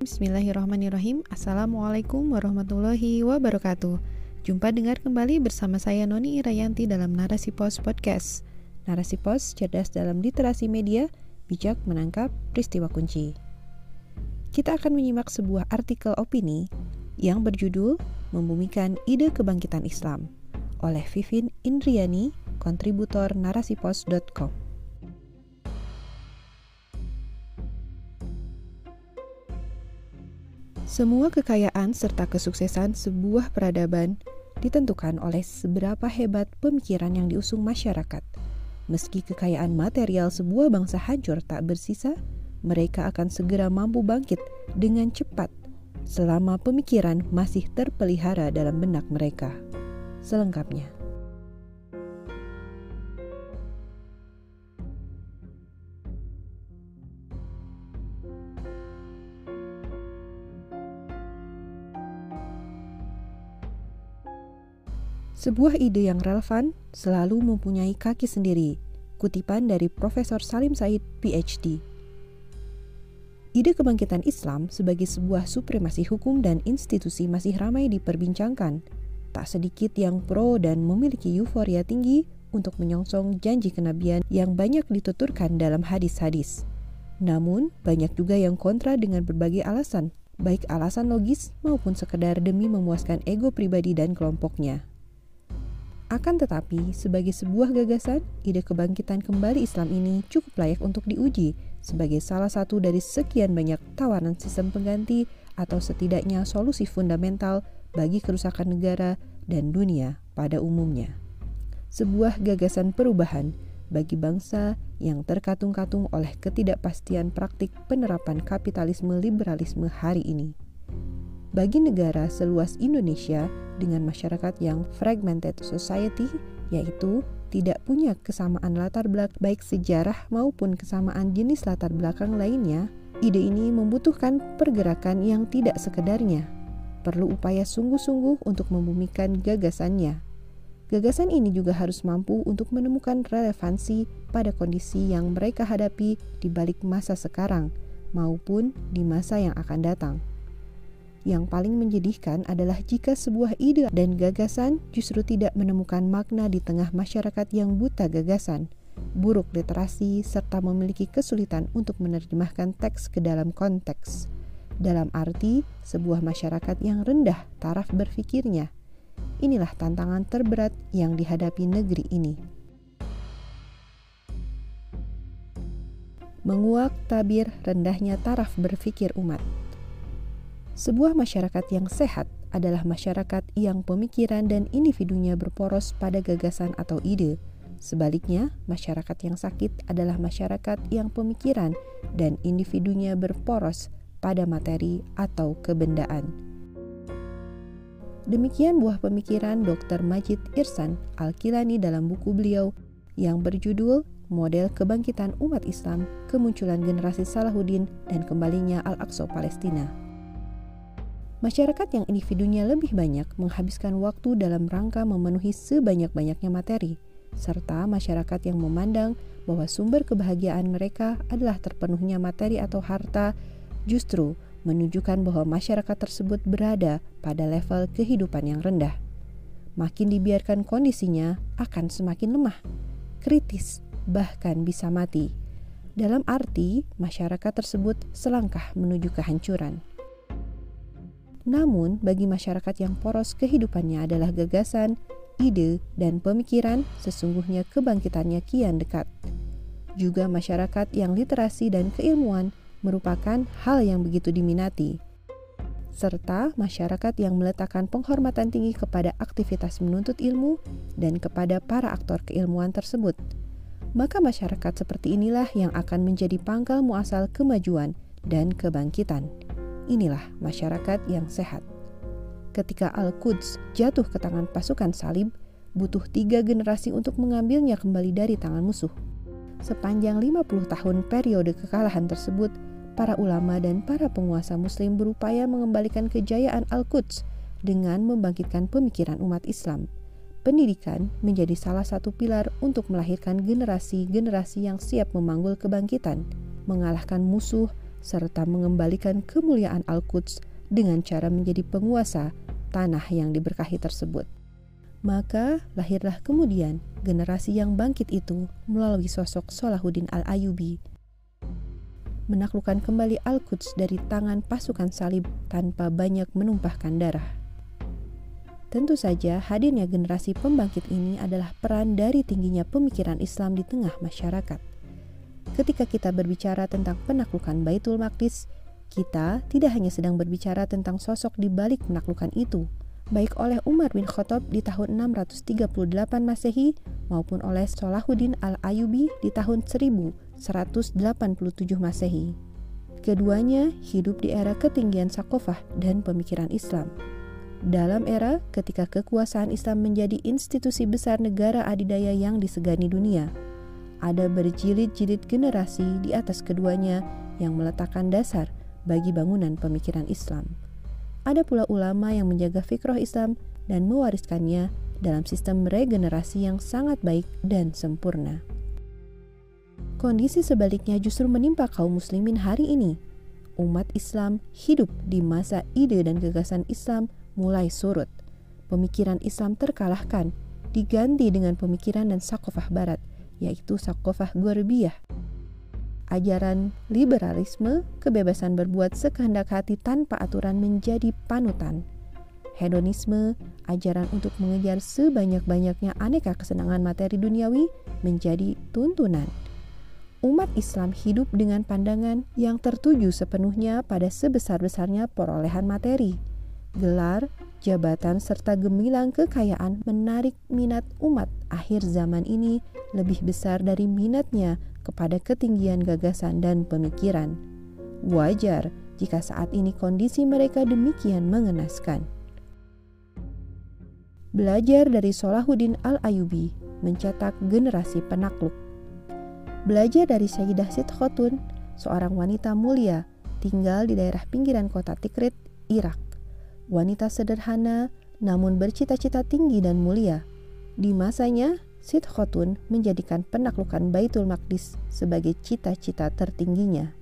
Bismillahirrahmanirrahim. Assalamualaikum warahmatullahi wabarakatuh. Jumpa dengar kembali bersama saya Noni Irayanti dalam Narasi Pos Podcast. Narasi Pos cerdas dalam literasi media Bijak menangkap peristiwa kunci. Kita akan menyimak sebuah artikel opini Yang berjudul Membumikan Ide Kebangkitan Islam Oleh Vivin Indriani, kontributor narasipos.com Semua kekayaan serta kesuksesan sebuah peradaban ditentukan oleh seberapa hebat pemikiran yang diusung masyarakat. Meski kekayaan material sebuah bangsa hancur tak bersisa, mereka akan segera mampu bangkit dengan cepat selama pemikiran masih terpelihara dalam benak mereka. Selengkapnya. Sebuah ide yang relevan selalu mempunyai kaki sendiri. Kutipan dari Profesor Salim Said, PhD. Ide kebangkitan Islam sebagai sebuah supremasi hukum dan institusi masih ramai diperbincangkan. Tak sedikit yang pro dan memiliki euforia tinggi untuk menyongsong janji kenabian yang banyak dituturkan dalam hadis-hadis. Namun, banyak juga yang kontra dengan berbagai alasan, baik alasan logis maupun sekedar demi memuaskan ego pribadi dan kelompoknya. Akan tetapi, sebagai sebuah gagasan, ide kebangkitan kembali Islam ini cukup layak untuk diuji sebagai salah satu dari sekian banyak tawaran sistem pengganti atau setidaknya solusi fundamental bagi kerusakan negara dan dunia pada umumnya. Sebuah gagasan perubahan bagi bangsa yang terkatung-katung oleh ketidakpastian praktik penerapan kapitalisme liberalisme hari ini. Bagi negara seluas Indonesia dengan masyarakat yang fragmented society, yaitu tidak punya kesamaan latar belakang baik sejarah maupun kesamaan jenis latar belakang lainnya, ide ini membutuhkan pergerakan yang tidak sekedarnya. Perlu upaya sungguh-sungguh untuk membumikan gagasannya. Gagasan ini juga harus mampu untuk menemukan relevansi pada kondisi yang mereka hadapi di balik masa sekarang maupun di masa yang akan datang. Yang paling menjadikan adalah jika sebuah ide dan gagasan justru tidak menemukan makna di tengah masyarakat yang buta gagasan, buruk literasi, serta memiliki kesulitan untuk menerjemahkan teks ke dalam konteks. Dalam arti, sebuah masyarakat yang rendah taraf berfikirnya. Inilah tantangan terberat yang dihadapi negeri ini. Menguak tabir rendahnya taraf berfikir umat. Sebuah masyarakat yang sehat adalah masyarakat yang pemikiran dan individunya berporos pada gagasan atau ide. Sebaliknya, masyarakat yang sakit adalah masyarakat yang pemikiran dan individunya berporos pada materi atau kebendaan. Demikian buah pemikiran Dr. Majid Irsan Al-Kilani dalam buku beliau yang berjudul Model Kebangkitan Umat Islam, Kemunculan Generasi Salahuddin dan Kembalinya Al-Aqsa Palestina. Masyarakat yang individunya lebih banyak menghabiskan waktu dalam rangka memenuhi sebanyak-banyaknya materi, serta masyarakat yang memandang bahwa sumber kebahagiaan mereka adalah terpenuhnya materi atau harta, justru menunjukkan bahwa masyarakat tersebut berada pada level kehidupan yang rendah. Makin dibiarkan kondisinya akan semakin lemah, kritis, bahkan bisa mati. Dalam arti, masyarakat tersebut selangkah menuju kehancuran. Namun, bagi masyarakat yang poros kehidupannya adalah gagasan, ide, dan pemikiran, sesungguhnya kebangkitannya kian dekat. Juga masyarakat yang literasi dan keilmuan merupakan hal yang begitu diminati, serta masyarakat yang meletakkan penghormatan tinggi kepada aktivitas menuntut ilmu dan kepada para aktor keilmuan tersebut. Maka masyarakat seperti inilah yang akan menjadi pangkal muasal kemajuan dan kebangkitan. Inilah masyarakat yang sehat. Ketika Al-Quds jatuh ke tangan pasukan salib, butuh tiga generasi untuk mengambilnya kembali dari tangan musuh. Sepanjang 50 tahun periode kekalahan tersebut, para ulama dan para penguasa muslim berupaya mengembalikan kejayaan Al-Quds dengan membangkitkan pemikiran umat Islam. Pendidikan menjadi salah satu pilar untuk melahirkan generasi-generasi yang siap memanggul kebangkitan, mengalahkan musuh, serta mengembalikan kemuliaan Al-Quds dengan cara menjadi penguasa tanah yang diberkahi tersebut. Maka lahirlah kemudian generasi yang bangkit itu melalui sosok Salahuddin Al-Ayubi menaklukkan kembali Al-Quds dari tangan pasukan salib tanpa banyak menumpahkan darah. Tentu saja hadirnya generasi pembangkit ini adalah peran dari tingginya pemikiran Islam di tengah masyarakat. Ketika kita berbicara tentang penaklukan Baitul Maqdis, kita tidak hanya sedang berbicara tentang sosok di balik penaklukan itu, baik oleh Umar bin Khattab di tahun 638 Masehi maupun oleh Salahuddin Al-Ayubi di tahun 1187 Masehi. Keduanya hidup di era ketinggian sakofah dan pemikiran Islam. Dalam era ketika kekuasaan Islam menjadi institusi besar negara adidaya yang disegani dunia, ada berjilid-jilid generasi di atas keduanya yang meletakkan dasar bagi bangunan pemikiran Islam. Ada pula ulama yang menjaga fikroh Islam dan mewariskannya dalam sistem regenerasi yang sangat baik dan sempurna. Kondisi sebaliknya justru menimpa kaum muslimin hari ini. Umat Islam hidup di masa ide dan gagasan Islam mulai surut. Pemikiran Islam terkalahkan, diganti dengan pemikiran dan sakofah barat, yaitu sakofah gorbiyah ajaran liberalisme, kebebasan berbuat sekehendak hati tanpa aturan menjadi panutan. Hedonisme, ajaran untuk mengejar sebanyak-banyaknya aneka kesenangan materi duniawi menjadi tuntunan. Umat Islam hidup dengan pandangan yang tertuju sepenuhnya pada sebesar-besarnya perolehan materi. Gelar, jabatan, serta gemilang kekayaan menarik minat umat akhir zaman ini lebih besar dari minatnya kepada ketinggian gagasan dan pemikiran. Wajar jika saat ini kondisi mereka demikian mengenaskan. Belajar dari Solahuddin Al-Ayubi mencetak generasi penakluk. Belajar dari Sayyidah Sid Khotun, seorang wanita mulia tinggal di daerah pinggiran kota Tikrit, Irak. Wanita sederhana namun bercita-cita tinggi dan mulia. Di masanya, Sid Khotun menjadikan penaklukan Baitul Maqdis sebagai cita-cita tertingginya.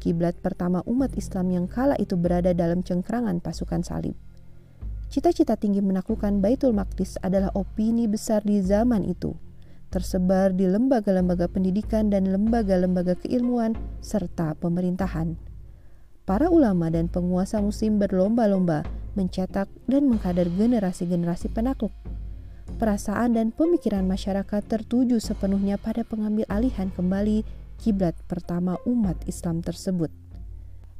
Kiblat pertama umat Islam yang kala itu berada dalam cengkrangan pasukan salib. Cita-cita tinggi menaklukkan Baitul Maqdis adalah opini besar di zaman itu, tersebar di lembaga-lembaga pendidikan dan lembaga-lembaga keilmuan serta pemerintahan. Para ulama dan penguasa muslim berlomba-lomba mencetak dan mengkader generasi-generasi penakluk perasaan dan pemikiran masyarakat tertuju sepenuhnya pada pengambil alihan kembali kiblat pertama umat Islam tersebut.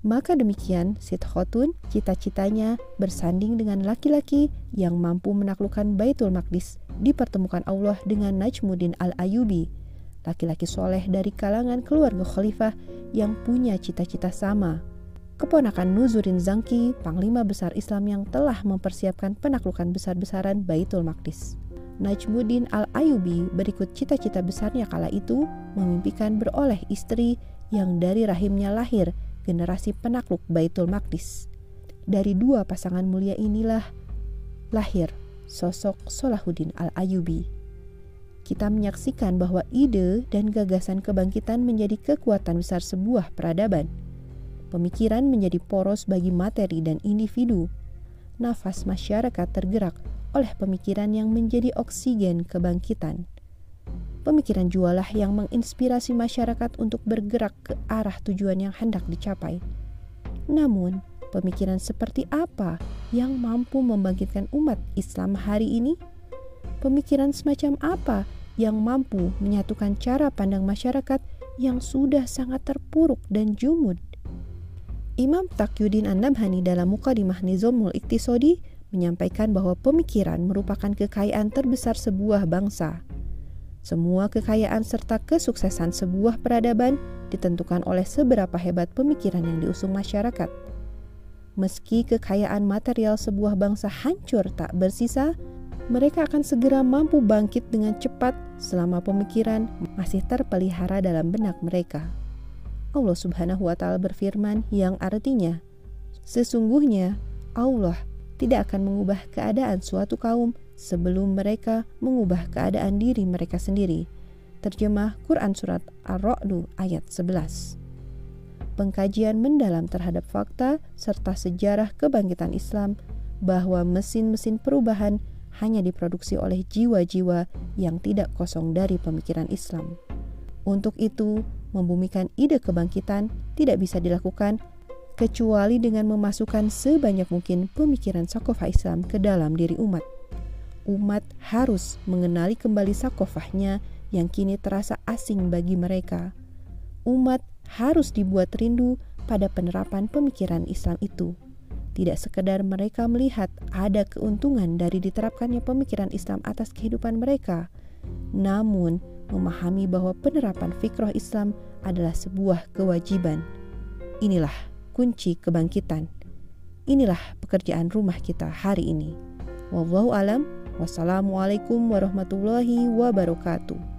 Maka demikian, Sid Khotun cita-citanya bersanding dengan laki-laki yang mampu menaklukkan Baitul Maqdis dipertemukan Allah dengan Najmuddin Al-Ayubi, laki-laki soleh dari kalangan keluarga khalifah yang punya cita-cita sama. Keponakan Nuzurin Zangki, panglima besar Islam yang telah mempersiapkan penaklukan besar-besaran Baitul Maqdis. Najmuddin Al-Ayubi berikut cita-cita besarnya kala itu memimpikan beroleh istri yang dari rahimnya lahir generasi penakluk Baitul Maqdis. Dari dua pasangan mulia inilah lahir sosok Solahuddin Al-Ayubi. Kita menyaksikan bahwa ide dan gagasan kebangkitan menjadi kekuatan besar sebuah peradaban. Pemikiran menjadi poros bagi materi dan individu. Nafas masyarakat tergerak oleh pemikiran yang menjadi oksigen kebangkitan. Pemikiran jualah yang menginspirasi masyarakat untuk bergerak ke arah tujuan yang hendak dicapai. Namun, pemikiran seperti apa yang mampu membangkitkan umat Islam hari ini? Pemikiran semacam apa yang mampu menyatukan cara pandang masyarakat yang sudah sangat terpuruk dan jumud? Imam Taqiyuddin An-Nabhani dalam Mukadimah Nizamul Iktisodi menyampaikan bahwa pemikiran merupakan kekayaan terbesar sebuah bangsa. Semua kekayaan serta kesuksesan sebuah peradaban ditentukan oleh seberapa hebat pemikiran yang diusung masyarakat. Meski kekayaan material sebuah bangsa hancur tak bersisa, mereka akan segera mampu bangkit dengan cepat selama pemikiran masih terpelihara dalam benak mereka. Allah Subhanahu wa Ta'ala berfirman, yang artinya, "Sesungguhnya Allah tidak akan mengubah keadaan suatu kaum sebelum mereka mengubah keadaan diri mereka sendiri. Terjemah Quran Surat Ar-Ra'du ayat 11 pengkajian mendalam terhadap fakta serta sejarah kebangkitan Islam bahwa mesin-mesin perubahan hanya diproduksi oleh jiwa-jiwa yang tidak kosong dari pemikiran Islam. Untuk itu, membumikan ide kebangkitan tidak bisa dilakukan kecuali dengan memasukkan sebanyak mungkin pemikiran sakofah Islam ke dalam diri umat. Umat harus mengenali kembali sakofahnya yang kini terasa asing bagi mereka. Umat harus dibuat rindu pada penerapan pemikiran Islam itu. Tidak sekedar mereka melihat ada keuntungan dari diterapkannya pemikiran Islam atas kehidupan mereka, namun memahami bahwa penerapan fikroh Islam adalah sebuah kewajiban. Inilah kunci kebangkitan. Inilah pekerjaan rumah kita hari ini. Wallahu alam. Wassalamualaikum warahmatullahi wabarakatuh.